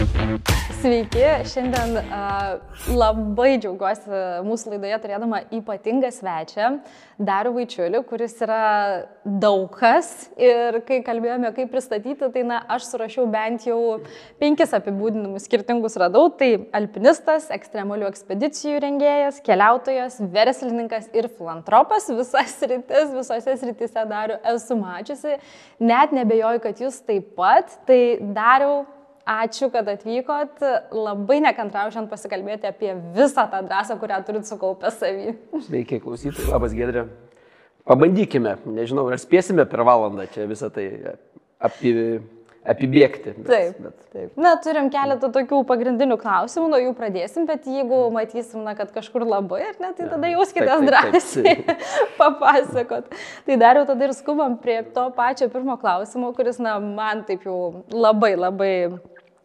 Sveiki, šiandien uh, labai džiaugiuosi mūsų laidoje turėdama ypatingą svečią, Dariu Vaičiulį, kuris yra daug kas. Ir kai kalbėjome, kaip pristatyti, tai na, aš surašiau bent jau penkis apibūdinimus skirtingus radau. Tai alpinistas, ekstremalių ekspedicijų rengėjas, keliautojas, verslininkas ir filantropas. Visas rytis, visose srityse Dariu esu mačiusi. Net nebejoju, kad jūs taip pat. Tai Dariu Ačiū, kad atvykot. Labai nekantrauju šiandien pasikalbėti apie visą tą drąsą, kurią turit sukaupę savį. Sveiki, klausytojai. Labas, Gedrė. Pabandykime. Nežinau, ar spėsime per valandą čia visą tai apie, apibėgti. Bet, taip, bet... taip. Na, turim keletą tokių pagrindinių klausimų, nuo jų pradėsim, bet jeigu matysim, na, kad kažkur labai, ar ne, tai tada jauskitės drąsiai papasakot. Tai dariau tada ir skubam prie to pačio pirmo klausimo, kuris, na, man taip jau labai labai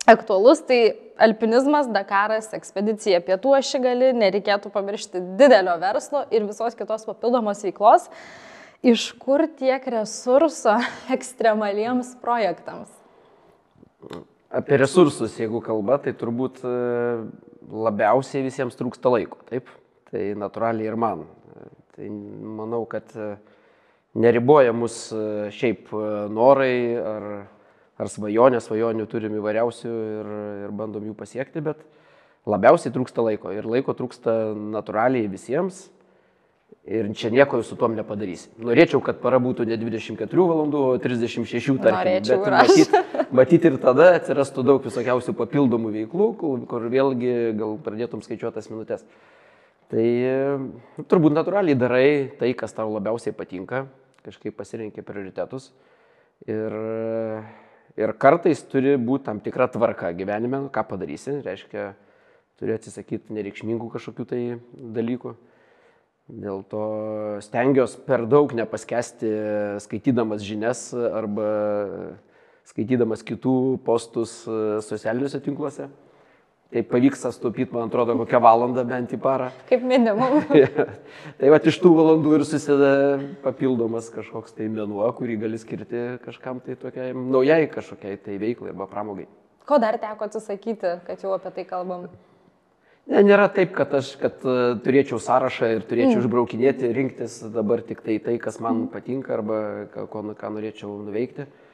aktualus, tai alpinizmas, Dakaras, ekspedicija pietų ašigali, nereikėtų pamiršti didelio verslo ir visos kitos papildomos veiklos. Iš kur tiek resurso ekstremaliems projektams? Apie resursus, jeigu kalba, tai turbūt e, labiausiai visiems trūksta laiko, taip? Tai natūraliai ir man. Tai manau, kad e, neriboja mus e, šiaip norai ar ar svajonė, svajonių turim įvairiausių ir, ir bandom jų pasiekti, bet labiausiai trūksta laiko. Ir laiko trūksta natūraliai visiems. Ir čia nieko su tom nepadarysi. Norėčiau, kad para būtų ne 24 valandų, o 36, tarkim. Norėčiau, bet matyt, matyt ir tada atsirastų daug visokiausių papildomų veiklų, kur, vėlgi gal pradėtum skaičiuotas minutės. Tai nu, turbūt natūraliai darai tai, kas tau labiausiai patinka, kažkaip pasirinkė prioritetus. Ir Ir kartais turi būti tam tikra tvarka gyvenime, nu, ką padarysi, reiškia, turi atsisakyti nereikšmingų kažkokių tai dalykų. Dėl to stengiuosi per daug nepaskesti skaitydamas žinias arba skaitydamas kitų postus socialiniuose tinkluose. Tai pavyksta stupyti, man atrodo, kokią valandą bent į parą. Kaip minimum. tai va iš tų valandų ir susideda papildomas kažkoks tai menuo, kurį gali skirti kažkam tai tokiai naujai kažkokiai tai veiklai arba pramogai. Ko dar teko atsisakyti, kad jau apie tai kalbam? Ne, nėra taip, kad aš kad, uh, turėčiau sąrašą ir turėčiau mm. išbraukinėti, rinktis dabar tik tai tai, kas man patinka arba ką, ką norėčiau nuveikti. Uh,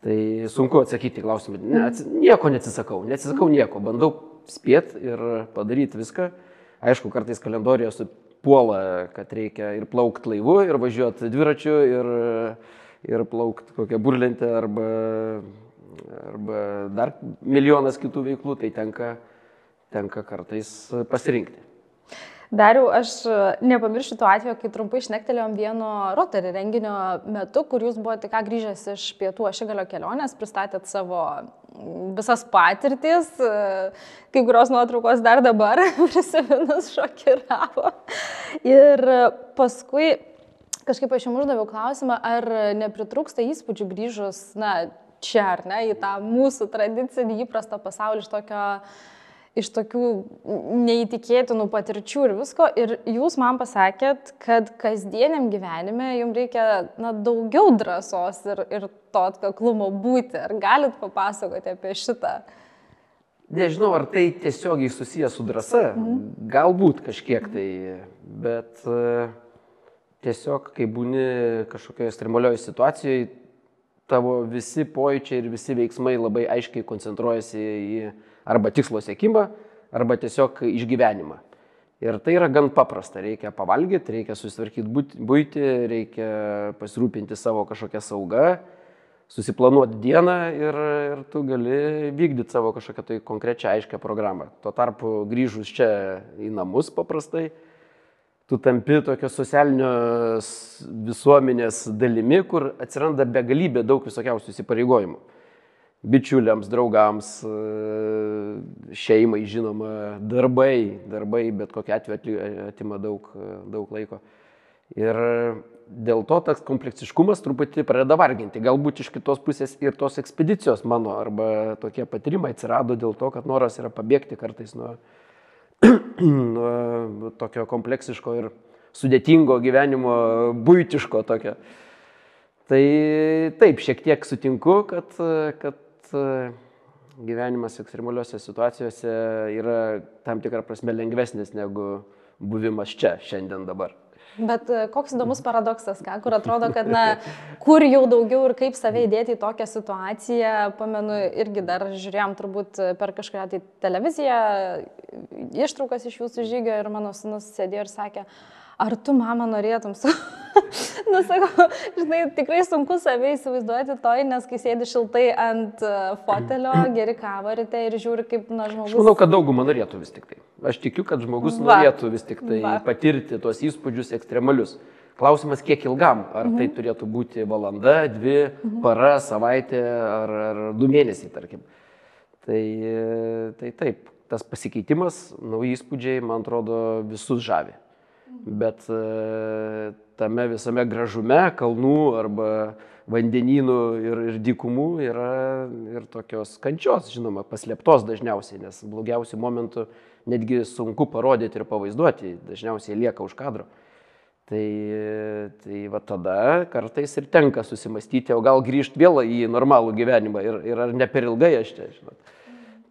Tai sunku atsakyti klausimą. Ne, ats, nieko neatsisakau, neatsisakau nieko, bandau spėti ir padaryti viską. Aišku, kartais kalendorijoje supuola, kad reikia ir plaukti laivu, ir važiuoti dviračiu, ir, ir plaukti kokią burlentę arba, arba dar milijonas kitų veiklų, tai tenka, tenka kartais pasirinkti. Dariau, aš e, nepamiršiu tuo atveju, kai trumpai išnektelėjom vieno Rotary renginio metu, kur jūs buvote ką grįžęs iš pietų ašigalio kelionės, pristatėt savo visas patirtis, e, kai kurios nuotraukos dar dabar prisiminus šokiravo. Ir paskui kažkaip aš jums uždaviau klausimą, ar nepritrūksta įspūdžių grįžus, na, čia ar ne, į tą mūsų tradicinį įprastą pasaulį iš tokio iš tokių neįtikėtinų patirčių ir visko. Ir jūs man pasakėt, kad kasdieniam gyvenime jums reikia na, daugiau drąsos ir, ir to atkaklumo būti. Ar galit papasakoti apie šitą? Nežinau, ar tai tiesiogiai susijęs su drąsa. Mhm. Galbūt kažkiek tai, bet e, tiesiog, kai būni kažkokioje ekstremalioje situacijoje, tavo visi pojūčiai ir visi veiksmai labai aiškiai koncentruojasi į arba tikslo siekimą, arba tiesiog išgyvenimą. Ir tai yra gan paprasta. Reikia pavalgyti, reikia susitvarkyti būti, reikia pasirūpinti savo kažkokią saugą, susiplanuoti dieną ir, ir tu gali vykdyti savo kažkokią tai konkrečią aiškę programą. Tuo tarpu grįžus čia į namus paprastai, tu tampi tokios socialinės visuomenės dalimi, kur atsiranda begalybė daug visokiausių įsipareigojimų bičiuliams, draugams, e, šeimai, žinoma, darbai, darbai, bet kokia atveju atima daug, daug laiko. Ir dėl to tas kompleksiškumas truputį pradeda varginti. Galbūt iš kitos pusės ir tos ekspedicijos mano arba tokie patyrimai atsirado dėl to, kad noras yra pabėgti kartais nuo nuo tokio kompleksiško ir sudėtingo gyvenimo, būtiško tokio. Tai taip, šiek tiek sutinku, kad, kad gyvenimas ekstremaliuose situacijose yra tam tikrą prasme lengvesnis negu buvimas čia, šiandien dabar. Bet e, koks įdomus paradoksas, ką, kur atrodo, kad, na, kur jau daugiau ir kaip save įdėti į tokią situaciją, pamenu, irgi dar žiūrėjom turbūt per kažkokią tai televiziją, ištraukas iš jūsų žygio ir mano sunus sėdėjo ir sakė, ar tu, mama, norėtum su... nu, sakau, žinai, tikrai sunku save įsivaizduoti toj, nes kai sėdi šiltai ant e, fotelio, geri kavą ryte ir žiūri, kaip, na, žmogus. Aš manau, kad dauguma norėtų vis tik tai. Aš tikiu, kad žmogus Va. norėtų vis tik tai Va. patirti tuos įspūdžius ekstremalius. Klausimas, kiek ilgam? Ar mhm. tai turėtų būti valanda, dvi, mhm. para, savaitė ar, ar du mėnesiai, tarkim. Tai, tai taip, tas pasikeitimas, nauji įspūdžiai, man atrodo, visus žavi bet e, tame visame gražume kalnų arba vandenynų ir, ir dykumų yra ir tokios kančios, žinoma, paslėptos dažniausiai, nes blogiausių momentų netgi sunku parodyti ir pavaizduoti, dažniausiai lieka už kadro. Tai, tai va tada kartais ir tenka susimastyti, o gal grįžti vėl į normalų gyvenimą ir, ir ar ne per ilgai aš čia, žinot.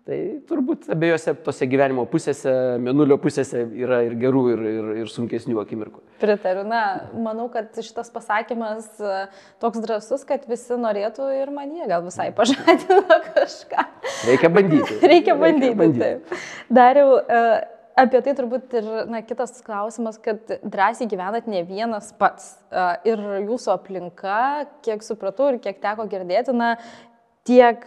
Tai turbūt abiejose tose gyvenimo pusėse, menulio pusėse yra ir gerų, ir, ir, ir sunkesnių akimirkų. Pritariu, na, manau, kad šitas pasakymas e, toks drasus, kad visi norėtų ir manie gal visai pažadino kažką. Reikia bandyti. Reikia bandyti. Reikia bandyti. Dariau, e, apie tai turbūt ir na, kitas klausimas, kad drąsiai gyvenat ne vienas pats. E, ir jūsų aplinka, kiek supratau ir kiek teko girdėti, na, tiek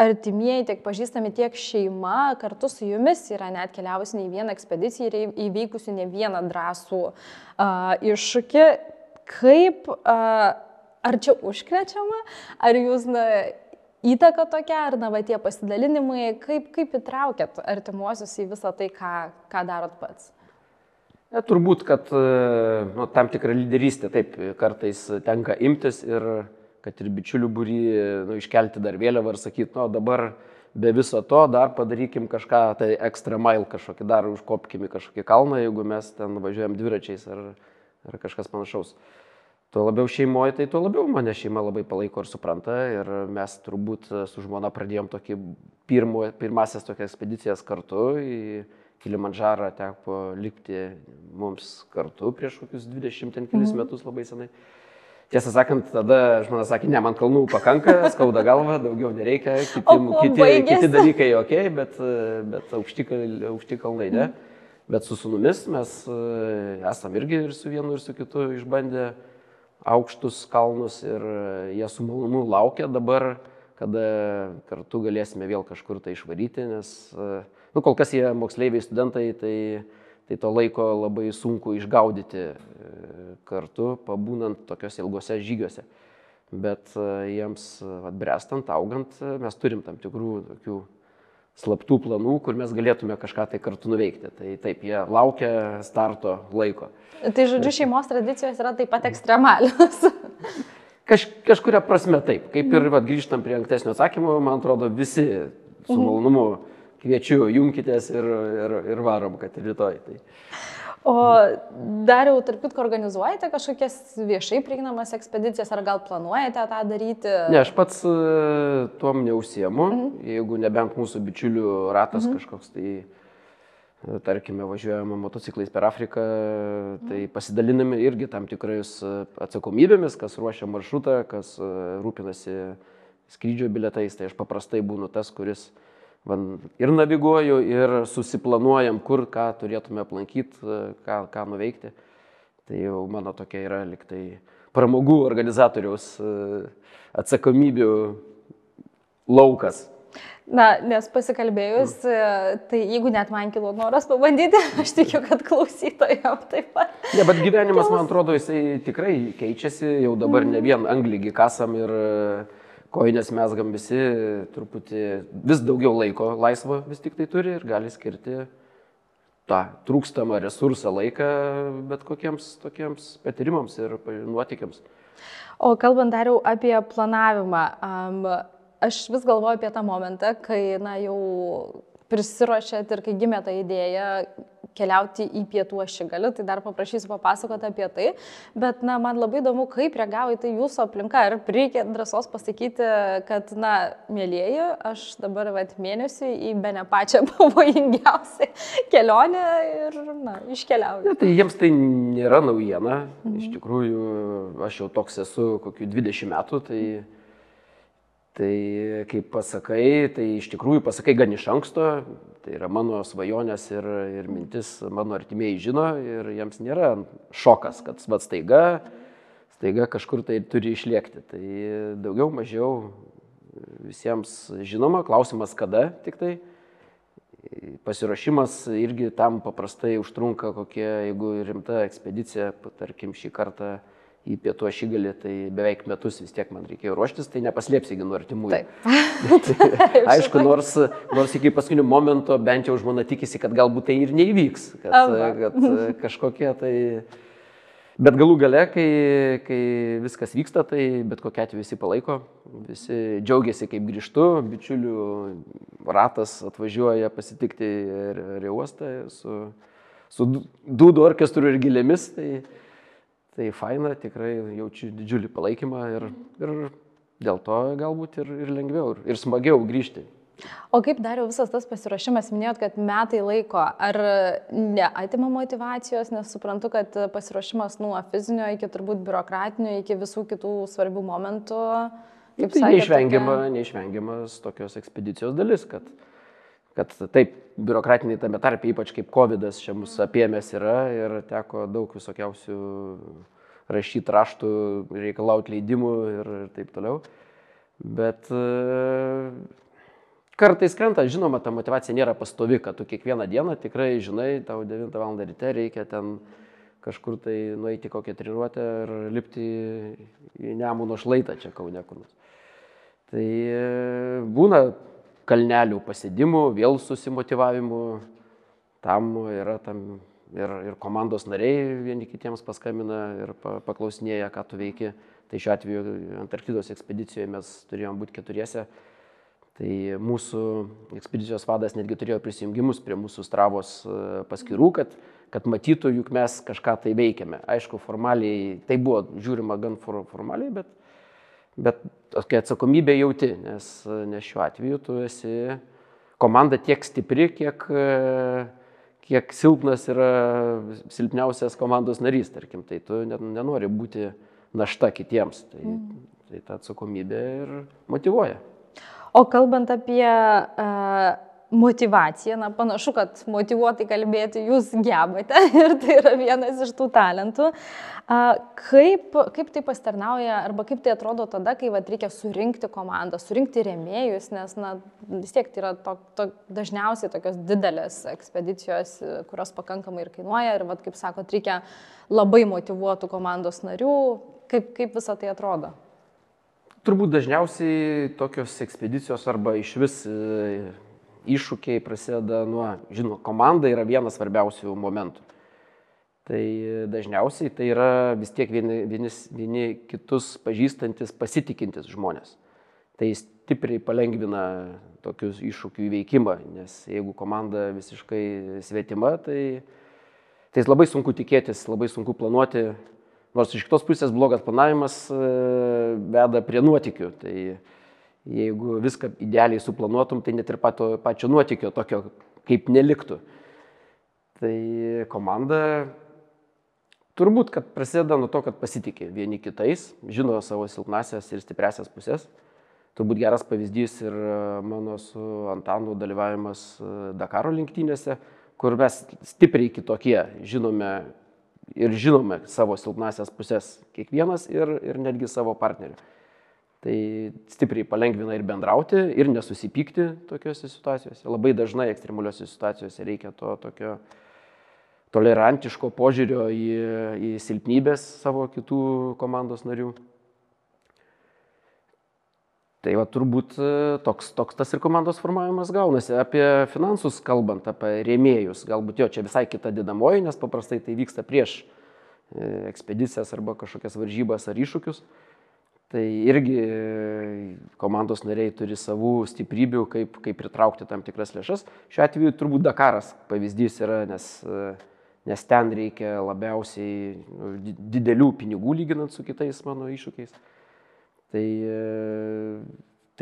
artimieji, tiek pažįstami, tiek šeima kartu su jumis yra net keliavusi ne vieną ekspediciją ir įveikusi ne vieną drąsų uh, iššūkį. Kaip, uh, ar čia užkrečiama, ar jūs na, įtaka tokia, ar na, va, tie pasidalinimai, kaip, kaip įtraukėt artimuosius į visą tai, ką, ką darot pats? Ja, turbūt, kad nu, tam tikrą lyderystę taip kartais tenka imtis ir uh, kad ir bičiulių būry nu, iškelti dar vėliavą ir sakyti, nu, dabar be viso to dar padarykim kažką, tai extra mile kažkokį, dar užkopkim į kažkokį kalną, jeigu mes ten važiuojam dviračiais ar, ar kažkas panašaus. Tuo labiau šeimoje, tai tuo labiau mane šeima labai palaiko ir supranta. Ir mes turbūt su žmona pradėjom tokį pirmo, pirmasis tokias ekspedicijas kartu. Į Kilimandžarą teko lipti mums kartu prieš kokius 20 kelis mhm. metus labai senai. Mm. Tiesą sakant, tada žmona sakė, ne, man kalnų pakanka, skauda galva, daugiau nereikia, kiti, kiti, kiti dalykai ok, bet, bet aukšti, aukšti kalnai ne. Bet su sunumis mes e, esam irgi ir su vienu, ir su kitu išbandę aukštus kalnus ir jie su malonumu laukia dabar, kada kartu galėsime vėl kažkur tai išvaryti, nes, e, nu, kol kas jie moksleiviai, studentai, tai tai to laiko labai sunku išgaudyti e, kartu, pabūnant tokiuose ilgose žygiuose. Bet e, jiems atbrestant, augant, e, mes turim tam tikrų tokių slaptų planų, kur mes galėtume kažką tai kartu nuveikti. Tai taip, jie laukia starto laiko. Tai žodžiu, šeimos tradicijos yra taip pat ekstremalios. Kaž, kažkuria prasme taip. Kaip ir vat, grįžtam prie ankstesnio atsakymo, man atrodo, visi su mhm. malonumu mhm kviečiu, jungkitės ir, ir, ir varom, kad rytoj. Tai. O dar jau, tarp kitko, organizuojate kažkokias viešai prieinamas ekspedicijas, ar gal planuojate tą daryti? Ne, aš pats e, tuom neusiemu, mhm. jeigu nebent mūsų bičiulių ratas mhm. kažkoks, tai e, tarkime, važiuojame motociklais per Afriką, tai mhm. pasidaliname irgi tam tikrais e, atsakomybėmis, kas ruošia maršrutą, kas rūpinasi skrydžio biletais, tai aš paprastai būnu tas, kuris uh, ir naviguoju, ir susiplanuojam, kur ką turėtume aplankyti, ką, ką nuveikti. Tai jau mano tokia yra liktai pramogų organizatoriaus e, atsakomybių laukas. Na, nes pasikalbėjus, mm. tai jeigu net man kilo noras pabandyti, aš tikiu, kad klausytojams taip pat. Ne, bet gyvenimas, man atrodo, jisai tikrai keičiasi, jau dabar mm. ne vien anglygį kasam ir uh, koinės mes gam visi truputį vis daugiau laiko laisvo vis tik tai turi ir gali skirti tą trūkstamą resursą laiką bet kokiems tokiems patyrimams ir nuotikiams. O kalbant dariau apie planavimą, um, aš vis galvoju apie tą momentą, kai na, jau prisiruošėt ir kai gimė ta idėja keliauti į pietų ašigalį, tai dar paprašysiu papasakoti apie tai. Bet, na, man labai įdomu, kaip reagavo į tai jūsų aplinka. Ar reikia drąsos pasakyti, kad, na, mėlyjeji, aš dabar vat mėnesį į be ne pačią pavojingiausią kelionę ir, na, iškeliauju. Ja, tai jiems tai nėra naujiena. Mhm. Iš tikrųjų, aš jau toks esu kokiu 20 metų, tai Tai kaip pasakai, tai iš tikrųjų pasakai gan iš anksto, tai yra mano svajonės ir, ir mintis mano artimieji žino ir jiems nėra šokas, kad vad staiga, staiga kažkur tai turi išliekti. Tai daugiau mažiau visiems žinoma, klausimas kada tik tai. Pasiruošimas irgi tam paprastai užtrunka kokie, jeigu rimta ekspedicija, tarkim šį kartą į pietų ašigalį, tai beveik metus vis tiek man reikėjo ruoštis, tai nepaslėpsi nuo artimųjų. Aišku, nors, nors iki paskutinio momento bent jau žmona tikisi, kad galbūt tai ir neįvyks, kad, kad kažkokie tai... Bet galų gale, kai, kai viskas vyksta, tai bet kokia atveju visi palaiko, visi džiaugiasi, kaip grįžtu, bičiulių ratas atvažiuoja pasitikti ir, ir uostą su, su dūdų orkestru ir gilėmis. Tai, Tai faina, tikrai jaučiu didžiulį palaikymą ir, ir dėl to galbūt ir, ir lengviau, ir, ir smagiau grįžti. O kaip dariau visas tas pasiruošimas, minėjot, kad metai laiko, ar neatima motivacijos, nes suprantu, kad pasiruošimas nuo fizinio iki turbūt biurokratinio, iki visų kitų svarbių momentų. Kaip tai sakėt, neišvengiama, tokia... neišvengiamas tokios ekspedicijos dalis, kad, kad taip, biurokratiniai tame tarpe, ypač kaip COVID čia mus apėmės yra ir teko daug visokiausių rašyti raštų, reikalauti leidimų ir taip toliau. Bet e, kartais krenta, žinoma, ta motivacija nėra pastovi, kad tu kiekvieną dieną tikrai žinai, tau 9 val. ryte reikia ten kažkur tai nueiti kokią treniruotę ir lipti į Nemuno šlaitą čia Kaune kur nors. Tai e, būna kalnelių pasidimų, vėl susimotivavimų. Tam yra tam ir, ir komandos nariai vieni kitiems paskambina ir paklausinėja, ką tu veiki. Tai šiuo atveju Antarktidos ekspedicijoje mes turėjom būti keturiese. Tai mūsų ekspedicijos vadas netgi turėjo prisijungimus prie mūsų stravos e, paskirų, kad, kad matytų, juk mes kažką tai veikiame. Aišku, formaliai tai buvo žiūrima gan for, formaliai, bet, bet tokia atsakomybė jauti, nes, nes šiuo atveju tu esi komanda tiek stipri, kiek, kiek silpnas yra silpniausias komandos narys, tarkim, tai tu nenori būti našta kitiems. Tai, mm. tai ta atsakomybė ir motivuoja. O kalbant apie uh, motivaciją, na panašu, kad motivuotai kalbėti jūs gebate ir tai yra vienas iš tų talentų. Kaip, kaip tai pastarnauja arba kaip tai atrodo tada, kai vat, reikia surinkti komandą, surinkti rėmėjus, nes na, vis tiek tai yra to, to, dažniausiai tokios didelės ekspedicijos, kurios pakankamai ir kainuoja ir, vat, kaip sakot, reikia labai motivuotų komandos narių. Kaip, kaip visą tai atrodo? Turbūt dažniausiai tokios ekspedicijos arba iš vis iššūkiai prasideda nuo, žinoma, komanda yra vienas svarbiausių momentų. Tai dažniausiai tai yra vis tiek vieni, vieni, vieni kitus pažįstantis, pasitikintis žmonės. Tai stipriai palengvina tokius iššūkių įveikimą, nes jeigu komanda visiškai svetima, tai, tai labai sunku tikėtis, labai sunku planuoti, nors iš kitos pusės blogas planavimas e, veda prie nuotikių. Tai, Jeigu viską idealiai suplanuotum, tai net ir pato, pačio nuotykio tokio kaip neliktų. Tai komanda turbūt, kad prasideda nuo to, kad pasitikė vieni kitais, žino savo silpnasias ir stipresias pusės. Turbūt geras pavyzdys ir mano su Antanu dalyvavimas Dakaro lenktynėse, kur mes stipriai kitokie žinome ir žinome savo silpnasias pusės kiekvienas ir, ir netgi savo partnerių. Tai stipriai palengvina ir bendrauti, ir nesusipykti tokiuose situacijose. Labai dažnai ekstremaliuose situacijose reikia to tokio tolerantiško požiūrio į, į silpnybės savo kitų komandos narių. Tai va turbūt e, toks, toks tas ir komandos formavimas gaunasi. Apie finansus kalbant, apie rėmėjus, galbūt jo čia visai kita dedamoji, nes paprastai tai vyksta prieš e, ekspedicijas arba kažkokias varžybas ar iššūkius. Tai irgi komandos nariai turi savų stiprybių, kaip, kaip pritraukti tam tikras lėšas. Šiuo atveju turbūt Dakaras pavyzdys yra, nes, nes ten reikia labiausiai nu, didelių pinigų lyginant su kitais mano iššūkiais. Tai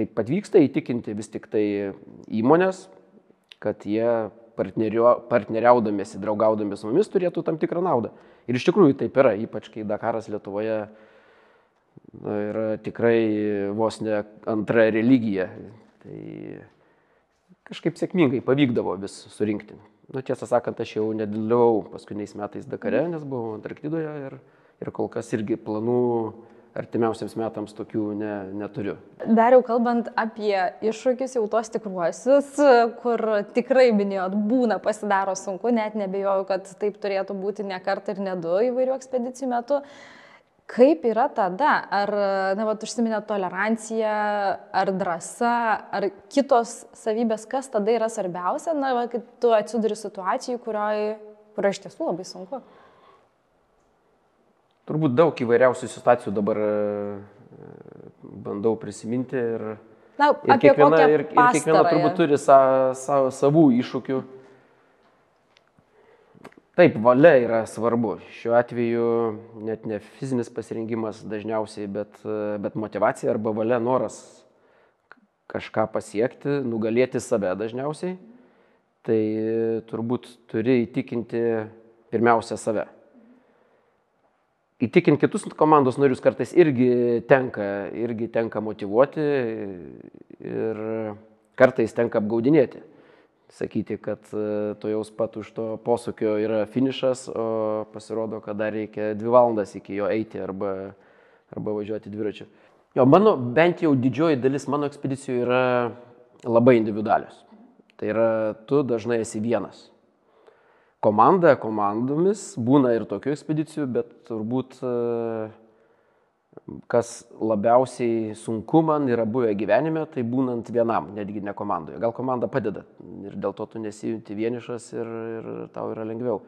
taip pat vyksta įtikinti vis tik tai įmonės, kad jie partneriaudamėsi, draugaudami su mumis turėtų tam tikrą naudą. Ir iš tikrųjų taip yra, ypač kai Dakaras Lietuvoje na, yra tikrai vos ne antra religija. Tai kažkaip sėkmingai pavykdavo vis surinkti. Nu, tiesą sakant, aš jau nedalyvau paskutiniais metais Dakare, nes buvau Antarktidoje ir, ir kol kas irgi planų artimiausiams metams tokių ne, neturiu. Dar jau kalbant apie iššūkius, jau tos tikruosius, kur tikrai minėjot, būna pasidaro sunku, net nebejoju, kad taip turėtų būti ne kartą ir ne du įvairių ekspedicijų metu. Kaip yra tada? Ar, na, va, užsiminė tolerancija, ar drąsa, ar kitos savybės, kas tada yra svarbiausia, na, va, kai tu atsiduri situacijai, kurioje kurio iš tiesų labai sunku? Turbūt daug įvairiausių situacijų dabar e, bandau prisiminti ir, na, ir, kiekviena, ir, ir kiekviena turbūt turi sa, sa, savų iššūkių. Taip, valia yra svarbu. Šiuo atveju net ne fizinis pasirengimas dažniausiai, bet, bet motivacija arba valia, noras kažką pasiekti, nugalėti save dažniausiai. Tai turbūt turi įtikinti pirmiausia save. Įtikinti kitus komandos narius kartais irgi tenka, irgi tenka motivuoti ir kartais tenka apgaudinėti sakyti, kad e, to jaus pat už to posūkio yra finišas, o pasirodo, kad dar reikia dvi valandas iki jo eiti arba, arba važiuoti dviračiu. Jo, mano, bent jau didžioji dalis mano ekspedicijų yra labai individualios. Tai yra, tu dažnai esi vienas. Komanda komandomis būna ir tokių ekspedicijų, bet turbūt uh, kas labiausiai sunku man yra buvę gyvenime, tai būnant vienam, netgi ne komandoje. Gal komanda padeda ir dėl to tu nesijunti vienišas ir, ir tau yra lengviau.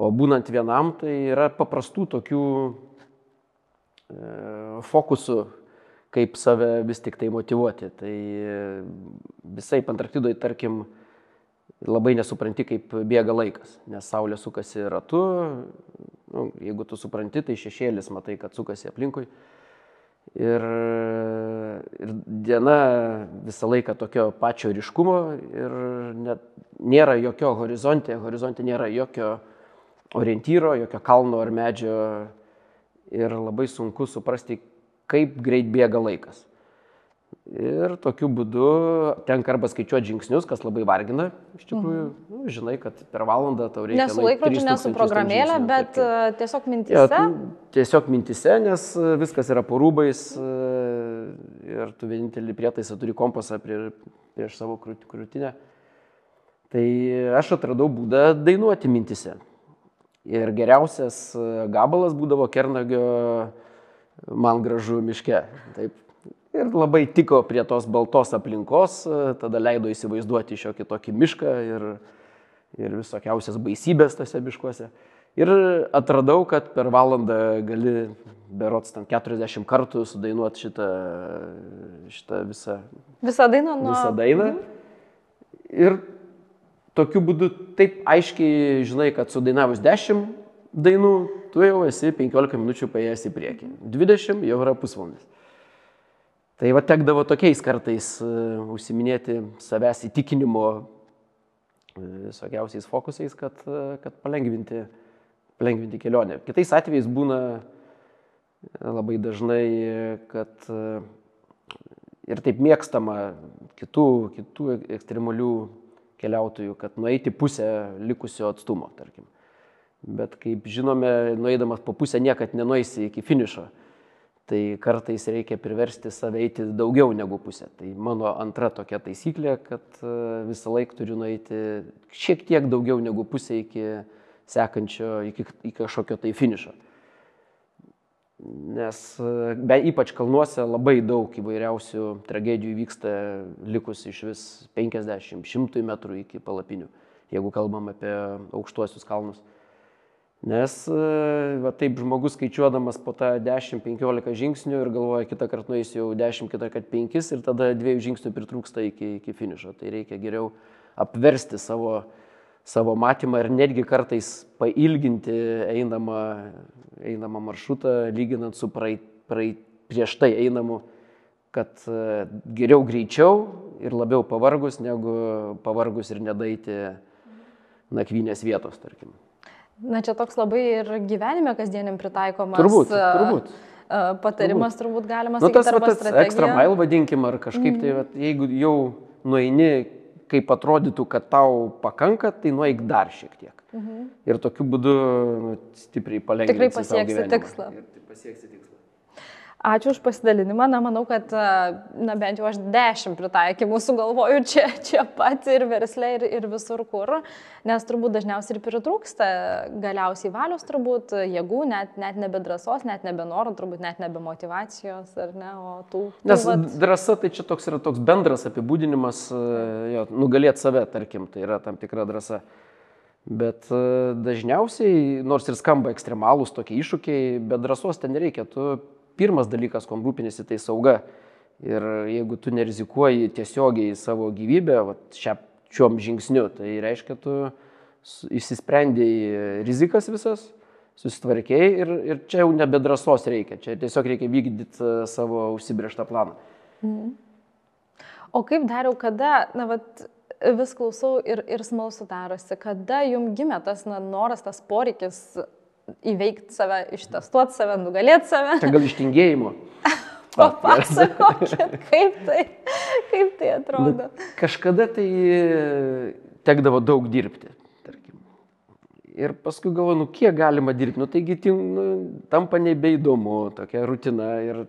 O būnant vienam, tai yra paprastų tokių e, fokusų, kaip save vis tik tai motivuoti. Tai e, visai Antarktidoje, tarkim, labai nesupranti, kaip bėga laikas, nes Saulė sukasi ratu, nu, jeigu tu supranti, tai šešėlis matai, kad sukasi aplinkui. Ir, ir diena visą laiką tokio pačio ryškumo ir net nėra jokio horizontė, horizontė nėra jokio orientyro, jokio kalno ar medžio ir labai sunku suprasti, kaip greit bėga laikas. Ir tokiu būdu tenka arba skaičiuoti žingsnius, kas labai vargina. Iš tikrųjų, mhm. nu, žinai, kad per valandą tau reikia. Nesu laikrodžiu, nesu programėlė, bet tarkim. E, tiesiog mintise. Ja, tiesiog mintise, nes e, viskas yra porūbais e, ir tu vienintelį prietaisą turi kompasą prie, prieš savo krūtinę. Tai aš atradau būdą dainuoti mintise. Ir geriausias gabalas būdavo Kernagio man gražu miške. Taip, Ir labai tiko prie tos baltos aplinkos, tada leido įsivaizduoti šiokį tokį mišką ir, ir visokiausias baisybės tose miškuose. Ir atradau, kad per valandą gali berots ten 40 kartų sudainuoti šitą, šitą visą, visą dainą. Nuo... Visą dainą. Mhm. Ir tokiu būdu taip aiškiai žinai, kad sudainavus 10 dainų, tu jau esi 15 minučių paėjęs į priekį. 20 jau yra pusvalandis. Tai va tekdavo tokiais kartais e, užsiminėti savęs įtikinimo e, visokiausiais fokusais, kad, e, kad palengvinti, palengvinti kelionę. Kitais atvejais būna labai dažnai, kad ir taip mėgstama kitų, kitų ekstremalių keliautojų, kad nueiti pusę likusio atstumo, tarkim. Bet kaip žinome, nueidamas po pusę niekad nenueisi iki finišo tai kartais reikia priversti save eiti daugiau negu pusę. Tai mano antra tokia taisyklė, kad e, visą laiką turiu nueiti šiek tiek daugiau negu pusę iki sekančio, iki, iki kažkokio tai finišo. Nes e, be, ypač kalnuose labai daug įvairiausių tragedijų vyksta likus iš vis 50-100 metrų iki palapinių, jeigu kalbam apie aukštuosius kalnus. Nes va, taip žmogus skaičiuodamas po tą 10-15 žingsnių ir galvoja, kitą kartą nueis jau 10, kitą kartą 5 ir tada dviejų žingsnių pritrūksta iki, iki finišo. Tai reikia geriau apversti savo, savo matymą ir netgi kartais pailginti einamą, einamą maršrutą, lyginant su praeit, praeit, prieš tai einamu, kad geriau greičiau ir labiau pavargus, negu pavargus ir nedaiti nakvynės vietos, tarkim. Na čia toks labai ir gyvenime kasdieniam pritaikomas. Turbūt, turbūt. Patarimas turbūt galima nu, sakyti. Tas, va, tas extra mile vadinkim, ar kažkaip mm. tai, va, jeigu jau nueini, kaip atrodytų, kad tau pakanka, tai nueik dar šiek tiek. Mm -hmm. Ir tokiu būdu nu, stipriai palengvinti. Tikrai pasieksi tikslą. Ir pasieksi tikslą. Ačiū už pasidalinimą. Na, manau, kad, na, bent jau aš dešimt pritaikymų sugalvoju čia, čia pat ir verslė, ir, ir visur kur, nes turbūt dažniausiai ir pritrūksta galiausiai valios, turbūt jėgų, net, net nebe drąsos, net nebe noro, turbūt net nebe motivacijos, ar ne, o tų. tų nes vat... drąsa tai čia toks yra toks bendras apibūdinimas, jo, nugalėti save, tarkim, tai yra tam tikra drąsa. Bet dažniausiai, nors ir skamba ekstremalūs tokie iššūkiai, bet drąsos ten nereikia. Tu pirmas dalykas, kuo rūpinėsi, tai sauga. Ir jeigu tu nerizikuoji tiesiogiai savo gyvybę šia, šiom žingsniu, tai reiškia, tu įsisprendėjai rizikas visas, susitvarkėjai ir, ir čia jau nebe drąsos reikia, čia tiesiog reikia vykdyti e, savo užsibriežtą planą. Mhm. O kaip dariau, kada, na, vat, vis klausau ir, ir smalsu darosi, kada jums gimė tas na, noras, tas poreikis įveikti save, ištestuoti save, nugalėti save. Čia gal ištingėjimo. Papasakokit, kaip tai, kaip tai atrodo. Bet kažkada tai tekdavo daug dirbti, tarkim. Ir paskui galvoju, nu kiek galima dirbti, nu taigi nu, tampa nebeįdomu, tokia rutina ir,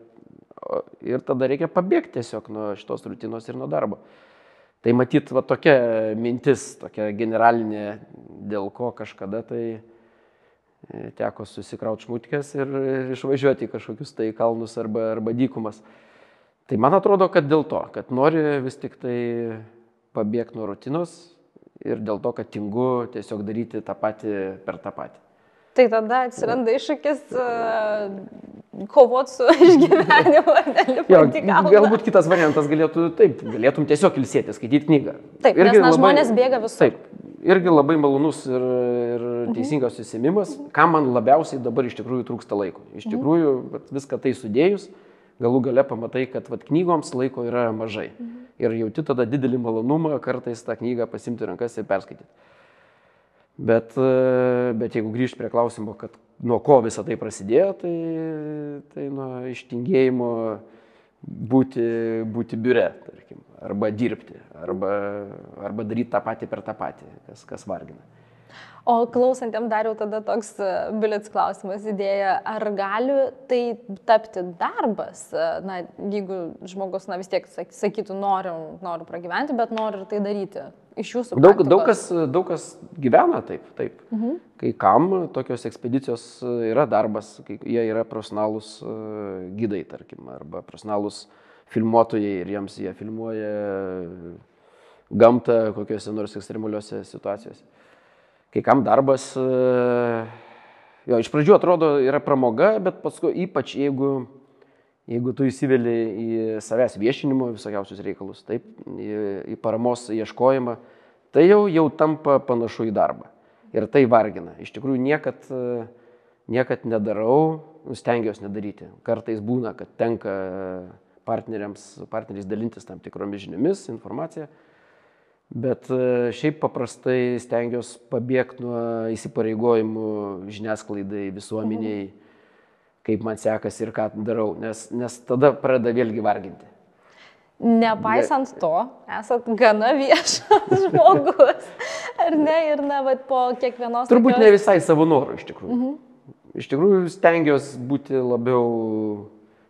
ir tada reikia pabėgti tiesiog nuo šitos rutinos ir nuo darbo. Tai matyt, va tokia mintis, tokia generalinė, dėl ko kažkada tai E, teko susikrauti šmutkės ir, ir išvažiuoti į kažkokius tai kalnus arba, arba dykumas. Tai man atrodo, kad dėl to, kad nori vis tik tai pabėgti nuo rutinos ir dėl to, kad tingu tiesiog daryti tą patį per tą patį. Tai tada atsiranda iššūkis uh, kovoti su išgyvenimu. jo, galbūt kitas variantas galėtų, taip, galėtum tiesiog ilsėti, skaityti knygą. Taip, Irgi nes na, labai, žmonės bėga visur. Taip, irgi labai malonus ir, ir mhm. teisingas susimimas, kam man labiausiai dabar iš tikrųjų trūksta laiko. Iš mhm. tikrųjų, viską tai sudėjus, galų gale pamatai, kad vat, knygoms laiko yra mažai. Mhm. Ir jauti tada didelį malonumą kartais tą knygą pasimti rankas ir perskaityti. Bet, bet jeigu grįžti prie klausimo, kad nuo ko visą tai prasidėjo, tai, tai nuo ištingėjimo būti, būti biure, tarkim arba dirbti, arba, arba daryti tą patį per tą patį, kas, kas vargina. O klausantiem dariau tada toks e, bilets klausimas idėja, ar gali tai tapti darbas, e, na, jeigu žmogus, na, vis tiek sakytų, noriu, noriu pragyventi, bet noriu ir tai daryti iš jūsų. Daug, daug, kas, daug kas gyvena taip, taip. Mhm. Kai kam tokios ekspedicijos yra darbas, kai jie yra profesionalūs e, gydai, tarkim, arba profesionalūs filmuotojai ir jiems jie filmuoja gamtą kokiuose nors ekstremaliuose situacijose. Kai kam darbas, e, jo, iš pradžių atrodo yra pramoga, bet paskui ypač jeigu, jeigu tu įsiveli į savęs viešinimo visokiausius reikalus, taip, į, į paramos ieškojimą, tai jau, jau tampa panašu į darbą. Ir tai vargina. Iš tikrųjų niekad, niekad nedarau, stengiuosi nedaryti. Kartais būna, kad tenka partneriams, partneriais dalintis tam tikromis žiniomis, informacija. Bet e, šiaip paprastai stengiuosi pabėgti nuo įsipareigojimų žiniasklaidai, visuomeniai, kaip man sekasi ir ką darau, nes, nes tada pradeda vėlgi varginti. Nepaisant to, esat gana viešas žmogus, ar ne, ir na, bet po kiekvienos... Turbūt tokios... ne visai savo norų iš tikrųjų. Mhm. Iš tikrųjų stengiuosi būti labiau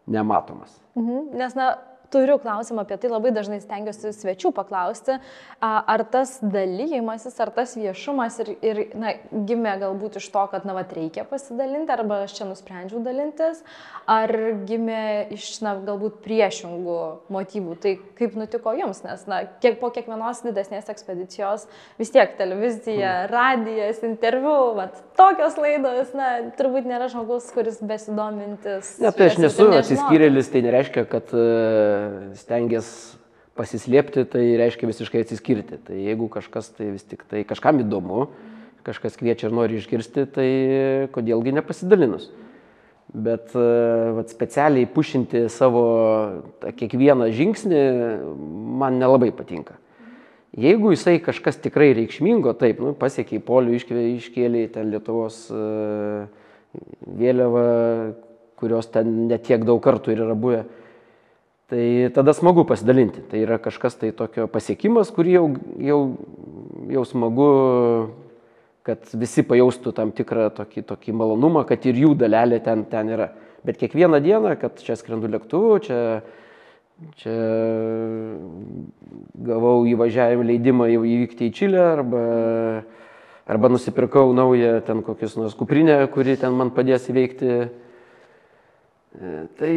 nematomas. Mhm. Nes, na, turiu klausimą apie tai, labai dažnai stengiuosi svečių paklausti, ar tas dalymasis, ar tas viešumas ir, ir na, gimė galbūt iš to, kad, na, va, reikia pasidalinti, arba aš čia nusprendžiau dalintis, ar gimė iš, na, galbūt priešingų motyvų. Tai kaip nutiko jums, nes, na, kiek, po kiekvienos didesnės ekspedicijos vis tiek televizija, hmm. radijas, interviu, va, tokios laidos, na, turbūt nėra žmogus, kuris besidomintis. Ne, tai aš nesu atsiskyrėlis, tai nereiškia, kad uh, stengiasi pasislėpti, tai reiškia visiškai atsiskirti. Tai jeigu kažkas tai vis tik tai kažkam įdomu, kažkas kviečia ir nori išgirsti, tai kodėlgi nepasidalinus. Bet uh, vat, specialiai pušinti savo tą, kiekvieną žingsnį man nelabai patinka. Jeigu jisai kažkas tikrai reikšmingo, taip, nu, pasiekė į polių, iškėlė ten Lietuvos uh, vėliavą, kurios ten netiek daug kartų ir yra buvę, tai tada smagu pasidalinti. Tai yra kažkas tai tokio pasiekimas, kurį jau, jau, jau smagu, kad visi pajaustų tam tikrą tokį, tokį malonumą, kad ir jų dalelė ten, ten yra. Bet kiekvieną dieną, kad čia skrendu lėktuvu, čia Čia gavau įvažiavimo leidimą įvykti į Čilę arba, arba nusipirkau naują ten kokius nors kuprinę, kuri ten man padės įveikti. E, tai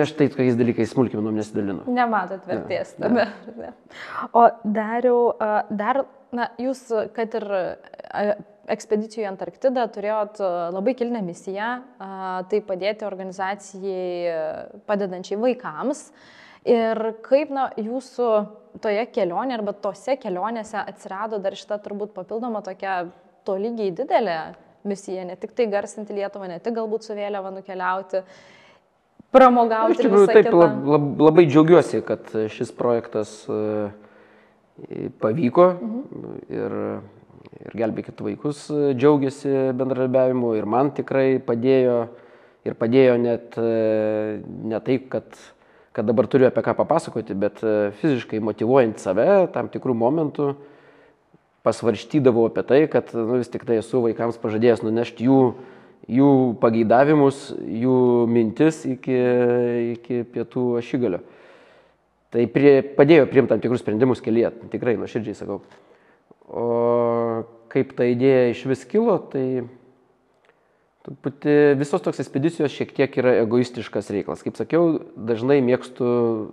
aš tai tokiais dalykais smulkinom nesidalinu. Nematot vertės tame. Ja. O dariau, dar, na, jūs, kad ir ekspedicijų į Antarktidą turėjot labai kilnę misiją, tai padėti organizacijai padedančiai vaikams. Ir kaip na, jūsų toje kelionėje arba tose kelionėse atsirado dar šita turbūt papildoma tokia tolygiai didelė misija, ne tik tai garsinti Lietuvą, ne tik galbūt su vėliava nukeliauti, pramogauti. Iš tikrųjų, taip, lab, lab, labai džiaugiuosi, kad šis projektas e, pavyko mhm. ir, ir gelbėkit vaikus džiaugiasi bendradarbiavimu ir man tikrai padėjo ir padėjo net e, ne taip, kad kad dabar turiu apie ką papasakoti, bet e, fiziškai motivuojant save tam tikrų momentų pasvarštydavau apie tai, kad nu, vis tik tai esu vaikams pažadėjęs nunešti jų, jų pageidavimus, jų mintis iki, iki pietų ašigalio. Tai prie, padėjo priimti tam tikrus sprendimus kelyje, tikrai nuoširdžiai sakau. O kaip ta idėja iš vis kilo, tai Truputį visos toks ekspedicijos šiek tiek yra egoistiškas reikalas. Kaip sakiau, dažnai mėgstu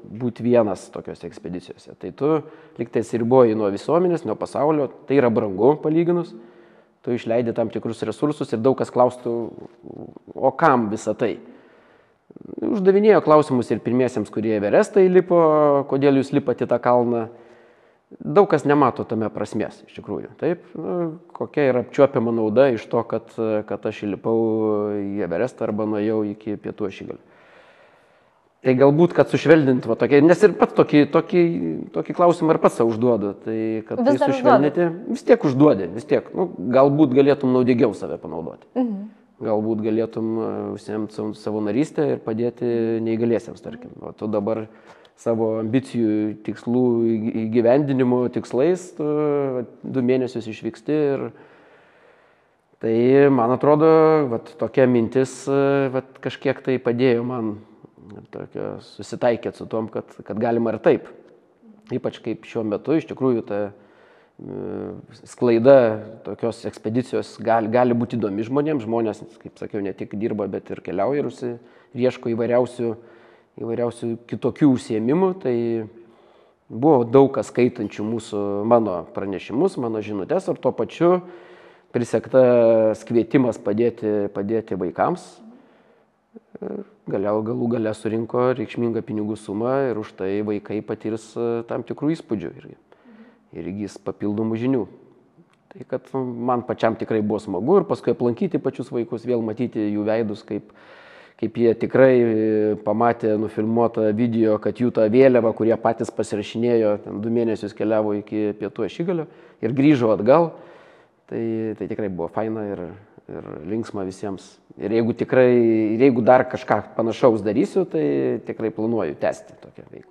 būti vienas tokiuose ekspedicijose. Tai tu liktai atsiriboji nuo visuomenės, nuo pasaulio, tai yra brangu palyginus. Tu išleidi tam tikrus resursus ir daug kas klaustų, o kam visa tai? Uždavinėjo klausimus ir pirmiesiems, kurie Everestą įlipo, kodėl jūs lipate tą kalną daug kas nemato tame prasmės iš tikrųjų. Taip, nu, kokia yra apčiuopiama nauda iš to, kad, kad aš įlipau į Everestą arba nuėjau iki pietų ašigalio. Tai galbūt, kad sušvelninti, va, tokie, nes ir pats tokį, tokį, tokį klausimą ir pats savo užduodu, tai kad vis tai sušvelninti, užduodu. vis tiek užduodi, vis tiek, nu, galbūt galėtum naudingiau save panaudoti. Mhm. Galbūt galėtum užsiemti savo narystę ir padėti neįgaliesiems, tarkim. O tu dabar savo ambicijų tikslų įgyvendinimo tikslais, tu du mėnesius išvyksti ir tai, man atrodo, vat, tokia mintis vat, kažkiek tai padėjo man susitaikyti su tom, kad, kad galima ir taip. Ypač kaip šiuo metu iš tikrųjų ta sklaida tokios ekspedicijos gali, gali būti įdomi žmonėms. Žmonės, kaip sakiau, ne tik dirba, bet ir keliauja ir ieško įvairiausių uh, įvairiausių kitokių užsiemimų, tai buvo daug kas skaitančių mūsų mano pranešimus, mano žinutės ir tuo pačiu prisektas kvietimas padėti, padėti vaikams. Galiau galų gale surinko reikšmingą pinigų sumą ir už tai vaikai patirs e, tam tikrų įspūdžių ir, ir įgys papildomų žinių. Tai kad man pačiam tikrai buvo smagu ir paskui aplankyti pačius vaikus, vėl matyti jų veidus, kaip, kaip jie tikrai e, pamatė nufilmuotą video, kad jų tą vėliavą, kurie patys pasirašinėjo, du mėnesius keliavo iki pietų ašigalio ir grįžo atgal, tai, tai tikrai buvo faina ir, ir linksma visiems. Ir jeigu, tikrai, ir jeigu dar kažką panašaus darysiu, tai tikrai planuoju tęsti tokią veiklą.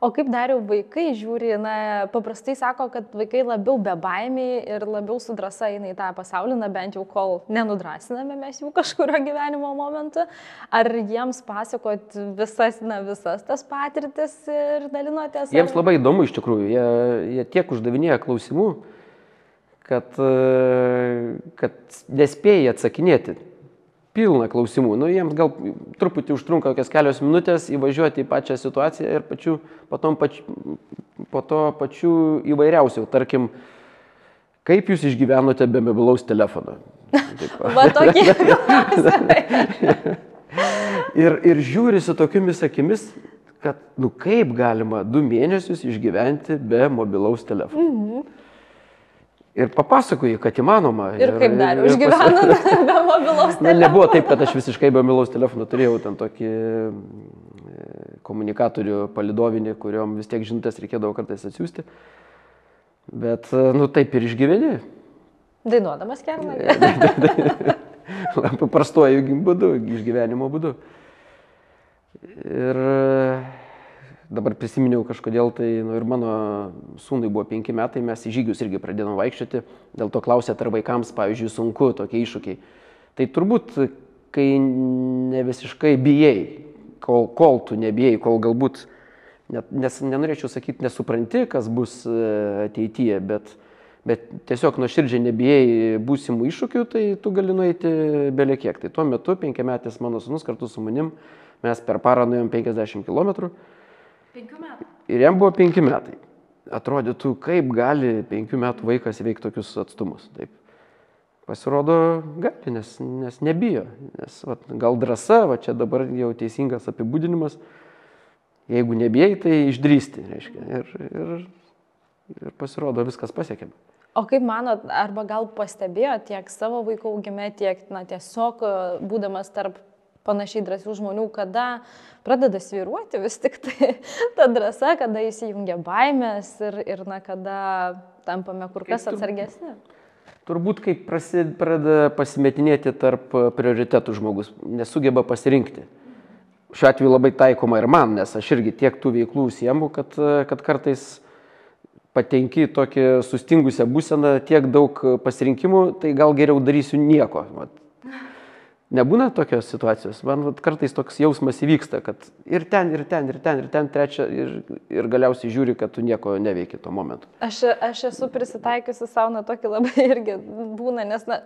O kaip dariau vaikai žiūri, na, paprastai sako, kad vaikai labiau bebaimiai ir labiau su drąsa eina į tą pasaulį, na bent jau kol nenudrasiname mes jų kažkurio gyvenimo momentu. Ar jiems pasakot visas, na, visas tas patirtis ir dalinotės? Jiems ar... labai įdomu iš tikrųjų, jie, jie tiek uždavinėja klausimų, kad, kad nespėja atsakinėti pilna klausimų. Nu, jiems gal truputį užtrunka kokias kelios minutės įvažiuoti į pačią situaciją ir pačių, po, pač, po to pačių įvairiausių. Tarkim, kaip jūs išgyvenote be mobilaus telefono? Va tokie. ir, ir žiūri su tokiamis akimis, kad, nu kaip galima du mėnesius išgyventi be mobilaus telefono. Mhm. Ir papasakoju, kad įmanoma. Ir, ir kaip dar užgyveno be mobilaus telefono. Nebuvo taip, kad aš visiškai be mobilaus telefono turėjau ten tokį e, komunikatorių palidovinį, kuriuom vis tiek žinutės reikėdavo kartais atsiųsti. Bet, e, nu, taip ir išgyveni. Dainuodamas kernagį. Paprastuoju būdu, išgyvenimo būdu. Ir dabar prisiminiau kažkodėl tai, nu, ir mano sūnui buvo penki metai, mes į žygius irgi pradėjome vaikščioti, dėl to klausėt, ar vaikams, pavyzdžiui, sunku tokie iššūkiai. Tai turbūt, kai ne visiškai bijai, kol, kol tu nebijai, kol galbūt, net, nes nenorėčiau sakyti, nesupranti, kas bus e, ateityje, bet, bet tiesiog nuoširdžiai nebijai būsimų iššūkių, tai tu gali nueiti beliekiek. Tai tuo metu penkiametis mano sunus kartu su manim, mes per parą nuėjom 50 km Penkių metų. Ir jam buvo penki metai. Atrodytų, kaip gali penkių metų vaikas įveikti tokius atstumus. Taip. Pasirodo, gali, nes, nes nebijo. Nes vat, gal drąsa, va čia dabar jau teisingas apibūdinimas. Jeigu nebijai, tai išdrysti. Reiškia. Ir, ir, ir pasirodo, viskas pasiekėme. O kaip manot, arba gal pastebėjo tiek savo vaiko augime, tiek na, tiesiog būdamas tarp panašiai drąsių žmonių, kada pradeda sviruoti vis tik tai ta drąsa, kada įsijungia baimės ir, ir na, kada tampame kur kas atsargesni. Turbūt kaip pradeda pasimetinėti tarp prioritetų žmogus, nesugeba pasirinkti. Šiuo atveju labai taikoma ir man, nes aš irgi tiek tų veiklų siemu, kad, kad kartais patenki tokį sustingusią būseną, tiek daug pasirinkimų, tai gal geriau darysiu nieko. Vat, Nebūna tokios situacijos. Man vat, kartais toks jausmas įvyksta, kad ir ten, ir ten, ir ten, ir ten, trečia, ir, ir galiausiai žiūri, kad tu nieko neveiki tuo momentu. Aš, aš esu prisitaikiusi savo na tokį labai irgi būna, nes na,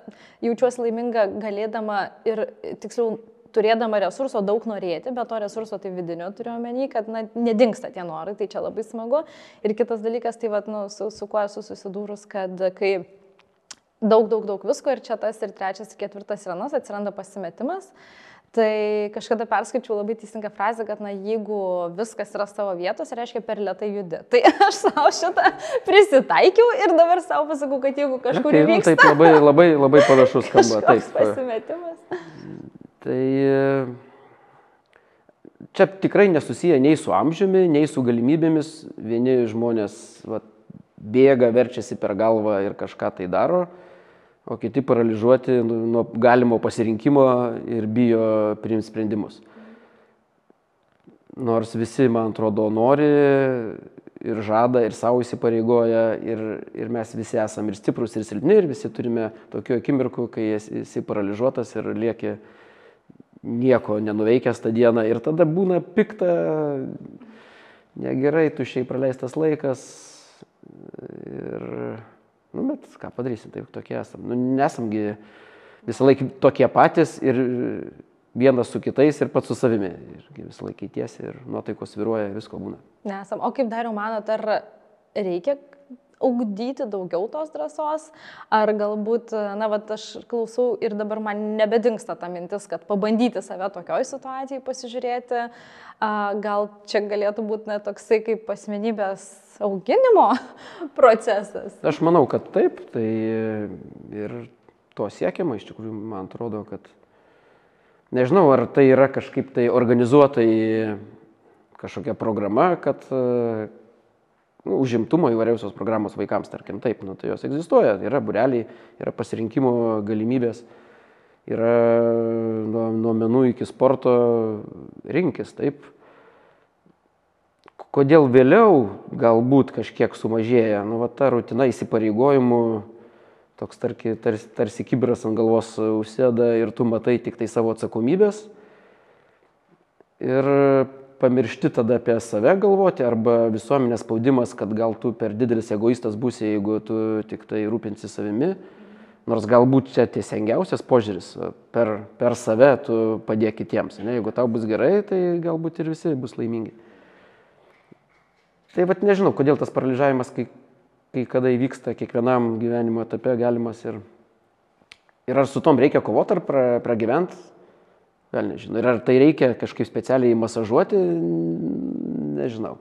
jaučiuosi laiminga galėdama ir tiksliau turėdama resurso daug norėti, bet to resurso tai vidinio turiu omeny, kad na, nedingsta tie norai, tai čia labai smagu. Ir kitas dalykas, tai vat, nu, su, su kuo esu susidūrus, kad kai daug, daug, daug visko ir čia tas ir trečias, ir ketvirtas ir anas atsiranda pasimetimas. Tai kažkada perskaičiau labai teisingą frazę, kad na, jeigu viskas yra savo vietos, reiškia per lietai judi. Tai aš savo šitą prisitaikiau ir dabar savo pasakau, kad jeigu kažkur okay. Nu, taip labai, labai, labai panašus skamba. Taip. Pasimetimas. Tai čia tikrai nesusiję nei su amžiumi, nei su galimybėmis. Vieni žmonės va, bėga, verčiasi per galvą ir kažką tai daro o kiti paralyžiuoti nuo galimo pasirinkimo ir bijo priimti sprendimus. Nors visi, man atrodo, nori ir žada, ir savo įsipareigoja, ir, ir mes visi esame ir stiprus, ir silpni, ir visi turime tokių akimirkų, kai esi paralyžiuotas ir lieki nieko nenuveikęs tą dieną. Ir tada būna pikta, negerai, tušiai praleistas laikas. Ir Nu, bet ką padarysim, taip tokie esam. Nu, nesamgi visą laiką tokie patys ir vienas su kitais ir pats su savimi. Ir visą laiką keitiesi ir nuotaikos viruoja, visko būna. Nesam. O kaip dariau, manot, ar reikia ugdyti daugiau tos drąsos, ar galbūt, na, va, aš klausau ir dabar man nebedingsta ta mintis, kad pabandyti save tokioj situacijai pasižiūrėti, gal čia galėtų būti net toksai kaip asmenybės auginimo procesas. Aš manau, kad taip, tai ir to siekiama, iš tikrųjų, man atrodo, kad nežinau, ar tai yra kažkaip tai organizuotai kažkokia programa, kad nu, užimtumo įvairiausios programos vaikams, tarkim, taip, nu, tai jos egzistuoja, yra bureliai, yra pasirinkimo galimybės, yra nuo, nuo menų iki sporto rinkis, taip Kodėl vėliau galbūt kažkiek sumažėja, nu, va, ta rutina įsipareigojimų, toks tarki, tarsi, tarsi kibras ant galvos užsėda ir tu matai tik tai savo atsakomybės. Ir pamiršti tada apie save galvoti arba visuomenės spaudimas, kad gal tu per didelis egoistas būsi, jeigu tu tik tai rūpinsi savimi. Nors galbūt čia teisingiausias požiūris, per, per save tu padėk kitiems. Ne? Jeigu tau bus gerai, tai galbūt ir visi bus laimingi. Tai vad nežinau, kodėl tas paralyžiavimas, kai, kai kada įvyksta kiekvienam gyvenimo etape galimas ir, ir ar su tom reikia kovoti ar pra, pragyventi, Gal nežinau. Ir ar tai reikia kažkaip specialiai masažuoti, nežinau.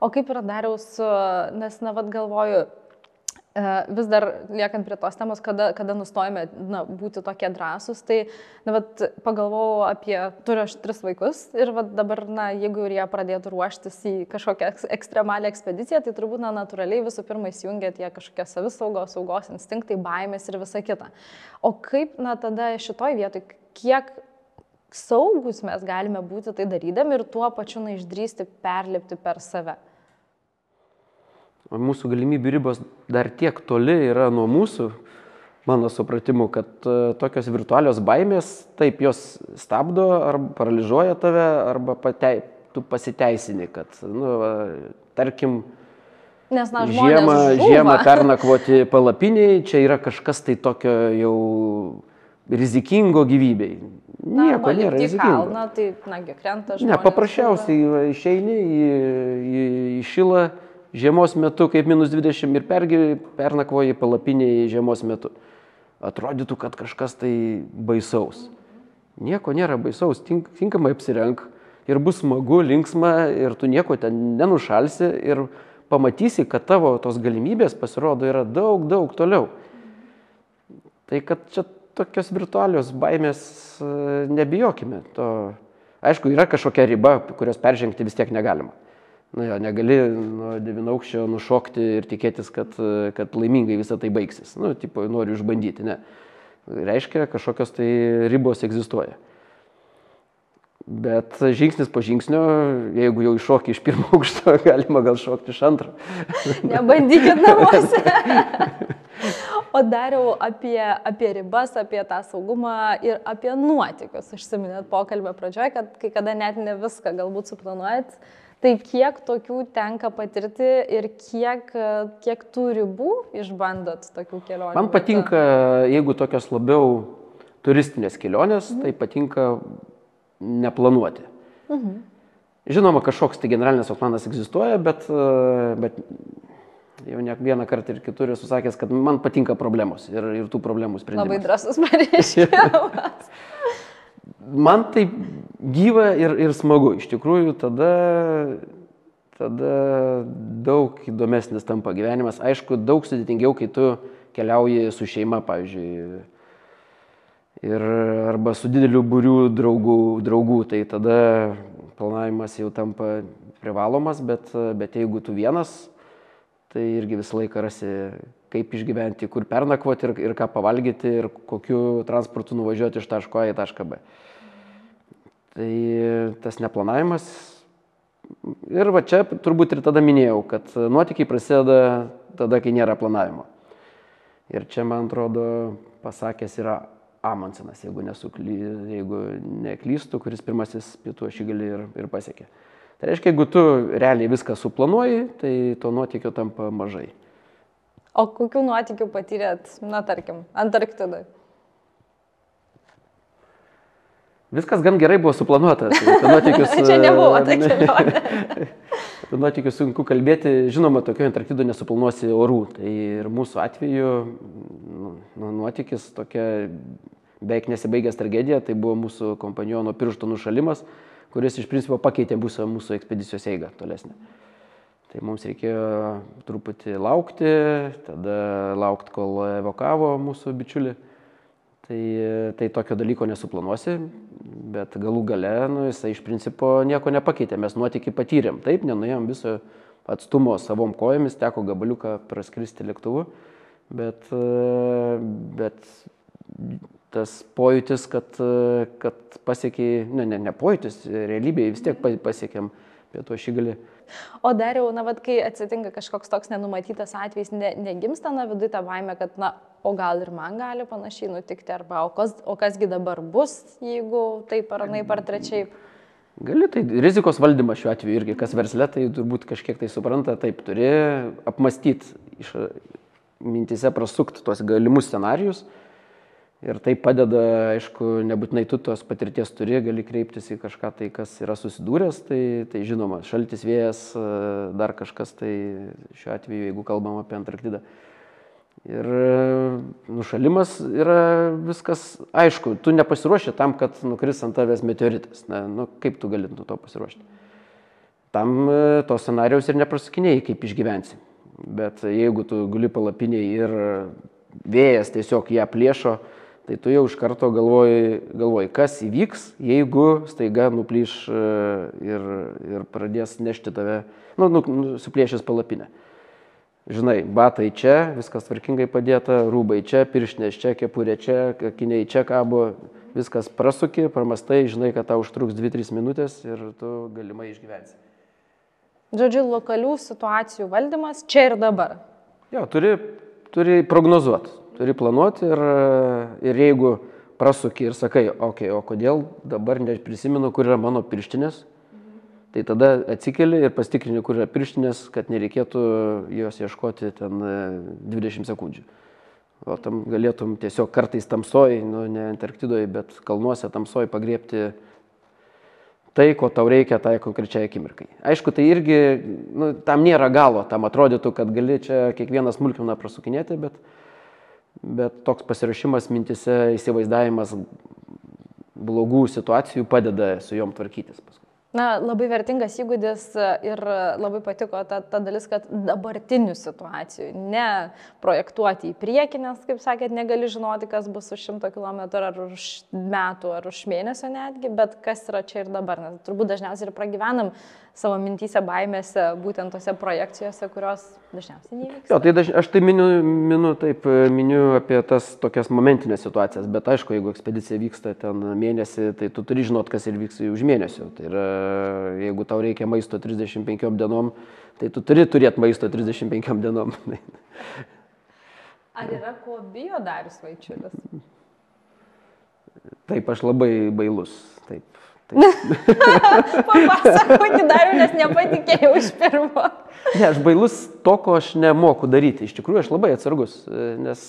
O kaip yra dariaus, nes, na, vad galvoju, e, vis dar liekant prie tos temos, kada, kada nustojame na, būti tokie drąsūs, tai na, vat, pagalvojau apie, turiu aš tris vaikus ir vat, dabar, na, jeigu ir jie pradėtų ruoštis į kažkokią ekstremalią ekspediciją, tai turbūt na, natūraliai visų pirma įsijungia tie kažkokie savisaugos, saugos instinktai, baimės ir visa kita. O kaip, na, tada šitoj vietoj, kiek saugus mes galime būti tai darydami ir tuo pačiu na išdrysti perlipti per save. Mūsų galimybių ribos dar tiek toli yra nuo mūsų, mano supratimu, kad e, tokios virtualios baimės, taip jos stabdo arba paralyžiuoja tave, arba patei, tu pasiteisini, kad, nu, tarkim, Nes, na, žiemą, žiemą pernakvoti palapiniai, čia yra kažkas tai tokio jau rizikingo gyvybei. Nieko nėra rizikingo. Na, tai, nagi, krenta žmonės. Ne, paprasčiausiai išeini į, į, į šilą žiemos metu kaip minus 20 ir pergi, pernakvoji palapinėje žiemos metu. Atrodytų, kad kažkas tai baisaus. Nieko nėra baisaus, tink, tinkamai apsirenk ir bus smagu, linksma ir tu nieko ten nenušalsi ir pamatysi, kad tavo tos galimybės pasirodo yra daug, daug toliau. Tai kad čia tokios virtualios baimės e, nebijokime. To, aišku, yra kažkokia riba, kurios peržengti vis tiek negalima. Na jo, negali nuo devinaukščio nušokti ir tikėtis, kad, kad laimingai visą tai baigsis. Nu, tipo, noriu išbandyti, ne. Reiškia, kažkokios tai ribos egzistuoja. Bet žingsnis po žingsnio, jeigu jau iššokti iš pirmo aukšto, galima gal šokti iš antro. Nebandykit namuose. O dariau apie, apie ribas, apie tą saugumą ir apie nuotikius. Užsiminėt pokalbio pradžioje, kad kai kada net ne viską galbūt suplanuojat. Tai kiek tokių tenka patirti ir kiek, kiek tų ribų išbandot tokių kelionių? Man patinka, jeigu tokios labiau turistinės kelionės, mhm. tai patinka neplanuoti. Mhm. Žinoma, kažkoks tai generalinis planas egzistuoja, bet, bet jau ne vieną kartą ir kitur esu sakęs, kad man patinka problemos ir, ir tų problemų sprendimas. Labai drąsus pareiškimas. man tai gyva ir, ir smagu. Iš tikrųjų, tada, tada daug įdomesnis tampa gyvenimas. Aišku, daug sudėtingiau, kai tu keliauji su šeima, pavyzdžiui. Ir arba su dideliu būriu draugų, draugų, tai tada planavimas jau tampa privalomas, bet, bet jeigu tu vienas, tai irgi visą laiką rasi, kaip išgyventi, kur pernakvoti ir, ir ką pavalgyti ir kokiu transportu nuvažiuoti iš taško A į tašką B. Tai tas neplanavimas. Ir va čia turbūt ir tada minėjau, kad nuotykiai prasideda tada, kai nėra planavimo. Ir čia, man atrodo, pasakęs yra Amonsenas, jeigu, nesukly, jeigu neklystu, kuris pirmasis pietų ašigalį ir, ir pasiekė. Tai reiškia, jeigu tu realiai viską suplanuoji, tai to nuotykio tampa mažai. O kokių nuotykių patyrėt, na tarkim, Antarktidai? Viskas gan gerai buvo suplanuota. Tai nuotykius, Čia nebuvo ta kelionė. nuotykių sunku kalbėti, žinoma, tokio Antarktido nesuplanuosi orų. Tai ir mūsų atveju nu, nu, nuotykis tokia beveik nesibaigęs tragedija, tai buvo mūsų kompaniono piršto nušalimas kuris iš principo pakeitė mūsų, mūsų ekspedicijos eigą tolesnę. Tai mums reikėjo truputį laukti, tada laukti, kol evokavo mūsų bičiulį. Tai, tai tokio dalyko nesuplanuosi, bet galų gale nu, jisai iš principo nieko nepakeitė, mes nuotikį patyrėm. Taip, nenuėjom viso atstumo savom kojomis, teko gabaliuką praskristi lėktuvu, bet, bet tas pojūtis, kad, kad pasiekiai, ne, ne, ne pojūtis, realybėje vis tiek pasiekėm pietų ašigalį. O dar jau, na, vad, kai atsitinka kažkoks toks nenumatytas atvejis, ne, negimsta, na, viduje ta baime, kad, na, o gal ir man gali panašiai nutikti, arba o, kas, o kasgi dabar bus, jeigu taip ar naip ar trečiaip. Gali, tai rizikos valdymas šiuo atveju irgi, kas verslė, tai turbūt kažkiek tai supranta, taip turi apmastyti, iš mintise prasukti tuos galimus scenarius. Ir tai padeda, aišku, nebūtinai tu tos patirties turi, gali kreiptis į kažką tai, kas yra susidūręs, tai, tai žinoma, šaltis vėjas, dar kažkas, tai šiuo atveju, jeigu kalbam apie Antarktidą. Ir nušalimas yra viskas aišku, tu nepasiruoši tam, kad nukris ant tavęs meteoritas. Na, nu, kaip tu gali nuo to pasiruošti? Tam e, to scenarijaus ir neprasukinėjai, kaip išgyvensi. Bet jeigu tu guli palapiniai ir vėjas tiesiog ją plėšo, tai tu jau iš karto galvoji, galvoji kas įvyks, jeigu staiga nuplyš e, ir, ir pradės nešti tave, nu, nu, suplėšęs palapinę žinai, batai čia, viskas tvarkingai padėta, rūbai čia, pirštinės čia, kepurė čia, akiniai čia kabo, viskas prasuki, pramastai, žinai, kad tau užtruks 2-3 minutės ir tu galimai išgyvensi. Žodžiu, lokalių situacijų valdymas čia ir dabar. Jo, turi, turi prognozuoti, turi planuoti ir, ir jeigu prasuki ir sakai, okei, okay, o kodėl dabar neprisimenu, kur yra mano pirštinės, Tai tada atsikeli ir pastikrini, kur yra pirštinės, kad nereikėtų jos ieškoti ten 20 e, sekundžių. O tam galėtum tiesiog kartais tamsoj, nu ne Antarktidoje, bet kalnuose tamsoj pagriepti tai, ko tau reikia tai konkrečiai akimirkai. Aišku, tai irgi, nu, tam nėra galo, tam atrodytų, kad gali čia kiekvieną smulkmeną prasukinėti, bet, bet toks pasirašymas mintise, įsivaizdavimas blogų situacijų padeda su juom tvarkytis paskui. Na, labai vertingas įgūdis ir labai patiko ta, ta dalis, kad dabartinių situacijų, ne projektuoti į priekį, nes, kaip sakėt, negali žinoti, kas bus už šimto kilometrų ar už metų ar už mėnesio netgi, bet kas yra čia ir dabar. Nes turbūt dažniausiai ir pragyvenam savo mintysę, baimėse, būtent tose projekcijose, kurios dažniausiai nevyksta. Jo, tai daž... aš tai miniu, miniu, taip, miniu apie tas tokias momentinės situacijas, bet aišku, jeigu ekspedicija vyksta ten mėnesį, tai tu turi žinot, kas ir vyks už mėnesio. Tai yra, jeigu tau reikia maisto 35 dienom, tai tu turi turėti maisto 35 dienom. Ar yra ko bijo Darius Vaičiulis? Taip, aš labai bailus. Taip. Papasakoti dariau, nes nepatikėjau iš pirmo. Ne, aš bailus to, ko aš nemoku daryti. Iš tikrųjų, aš labai atsargus, nes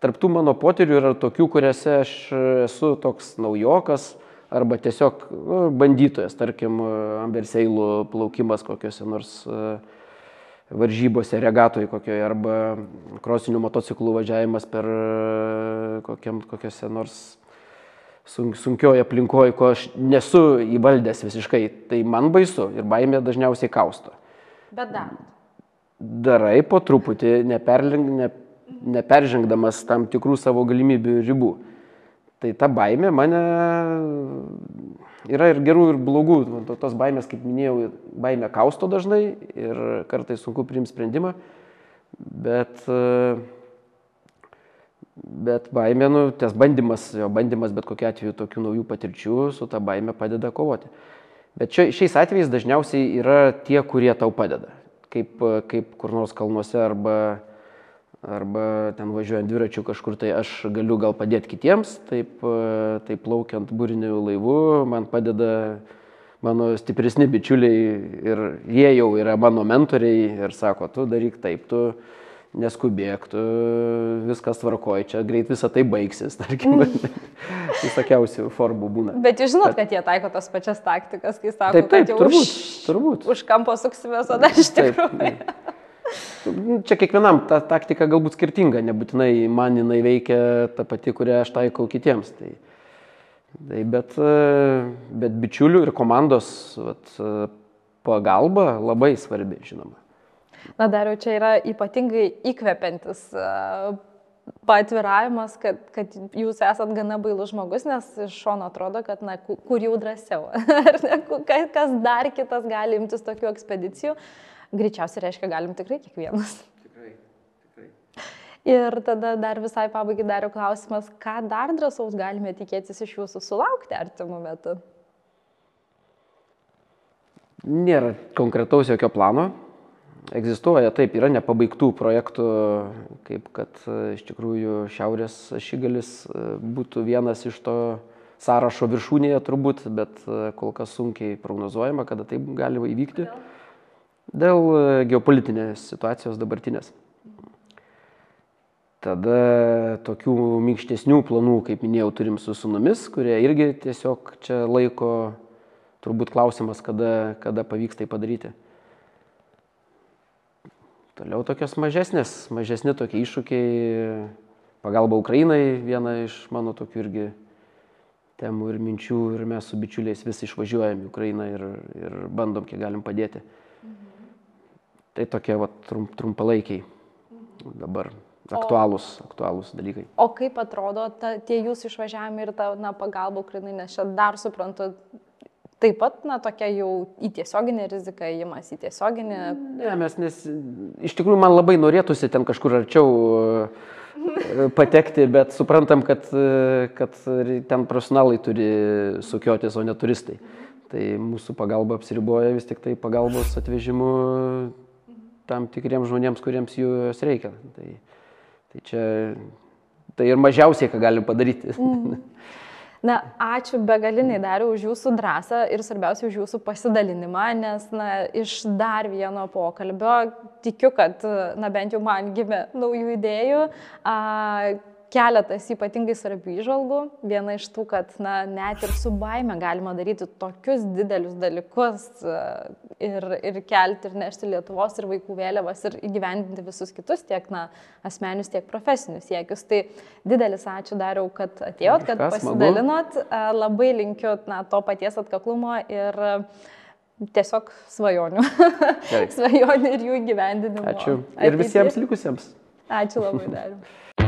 tarptų mano potyrių yra tokių, kuriuose aš esu toks naujokas arba tiesiog nu, bandytojas, tarkim, amberseilų plaukimas kokiuose nors varžybose, regatoje kokioje, arba krosinių motociklų važiavimas per kokiam, kokiuose nors sunkioje aplinkoje, ko aš nesu įvaldęs visiškai, tai man baisu ir baimė dažniausiai kausto. Bet dar. Darai po truputį, ne, neperžengdamas tam tikrų savo galimybių ribų. Tai ta baimė mane yra ir gerų, ir blogų. Tos baimės, kaip minėjau, baimė kausto dažnai ir kartais sunku priimti sprendimą, bet uh, Bet baimė, nu, tas bandymas, jo bandymas bet kokiu atveju tokių naujų patirčių su ta baime padeda kovoti. Bet čia, šiais atvejais dažniausiai yra tie, kurie tau padeda. Kaip, kaip kur nors kalnuose arba, arba ten važiuojant dviračiu kažkur, tai aš galiu gal padėti kitiems, taip, taip plaukiant būriniu laivu, man padeda mano stipresni bičiuliai ir jie jau yra mano mentoriai ir sako, tu daryk taip, tu neskubėk, tu viskas tvarkoji, čia greit visą tai baigsis, tarkim. Visokiausių formų būna. Bet jūs žinot, kad jie taiko tas pačias taktikas, kai sako, taip, taip, kad jau turbūt, už, turbūt. už kampo suksime, o dar iš tikrųjų. Čia kiekvienam ta taktika galbūt skirtinga, nebūtinai man jinai veikia ta pati, kurią aš taikau kitiems. Tai, tai bet, bet bičiulių ir komandos vat, pagalba labai svarbi, žinoma. Na, dar jau čia yra ypatingai įkvepiantis paatviravimas, kad, kad jūs esat gana bailus žmogus, nes iš šono atrodo, kad, na, kur jau drąsiau. kas dar kitas gali imtis tokių ekspedicijų, greičiausiai reiškia, galim tikrai kiekvienas. Tikrai, tikrai. Ir tada dar visai pabaigai dariu klausimas, ką dar drąsaus galime tikėtis iš jūsų sulaukti artimų metų? Nėra konkretaus jokio plano. Egzistuoja, taip, yra nepabaigtų projektų, kaip kad e, iš tikrųjų Šiaurės ašigalis e, būtų vienas iš to sąrašo viršūnėje turbūt, bet e, kol kas sunkiai prognozuojama, kada tai gali įvykti. Dėl geopolitinės situacijos dabartinės. Tada tokių minkštesnių planų, kaip minėjau, turim su sunumis, kurie irgi tiesiog čia laiko turbūt klausimas, kada, kada pavyks tai padaryti. Toliau tokios mažesnės, mažesni tokie iššūkiai, pagalba Ukrainai, viena iš mano tokių irgi temų ir minčių ir mes su bičiuliais vis išvažiuojam į Ukrainą ir, ir bandom, kiek galim padėti. Mhm. Tai tokie va, trump, trumpalaikiai dabar aktualūs, o, aktualūs dalykai. O kaip atrodo ta, tie jūsų išvažiavimai ir ta na, pagalba Ukrainai, nes čia dar suprantu, taip pat, na, tokia jau į tiesioginę riziką įimas, į tiesioginę. Ne, mes nes, iš tikrųjų man labai norėtųsi ten kažkur arčiau e, patekti, bet suprantam, kad, e, kad ten profesionalai turi sukiotis, o ne turistai. Tai mūsų pagalba apsiriboja vis tik tai pagalbos atvežimu tam tikriems žmonėms, kuriems jos reikia. Tai, tai čia tai ir mažiausiai, ką galim padaryti. Mm. Na, ačiū begaliniai dariu už jūsų drąsą ir svarbiausia už jūsų pasidalinimą, nes na, iš dar vieno pokalbio tikiu, kad na, bent jau man gimė naujų idėjų. A, keletas ypatingai svarbių įžvalgų. Viena iš tų, kad na, net ir su baime galima daryti tokius didelius dalykus e, ir, ir kelti ir nešti Lietuvos ir vaikų vėliavas ir įgyvendinti visus kitus tiek na, asmenius, tiek profesinius siekius. Tai didelis ačiū dariau, kad atėjot, kad pasidalinot. E, labai linkiu na, to paties atkaklumo ir tiesiog svajonių. svajonių ir jų įgyvendinimo. Ačiū. Ir visiems likusiems. Ačiū labai dariu.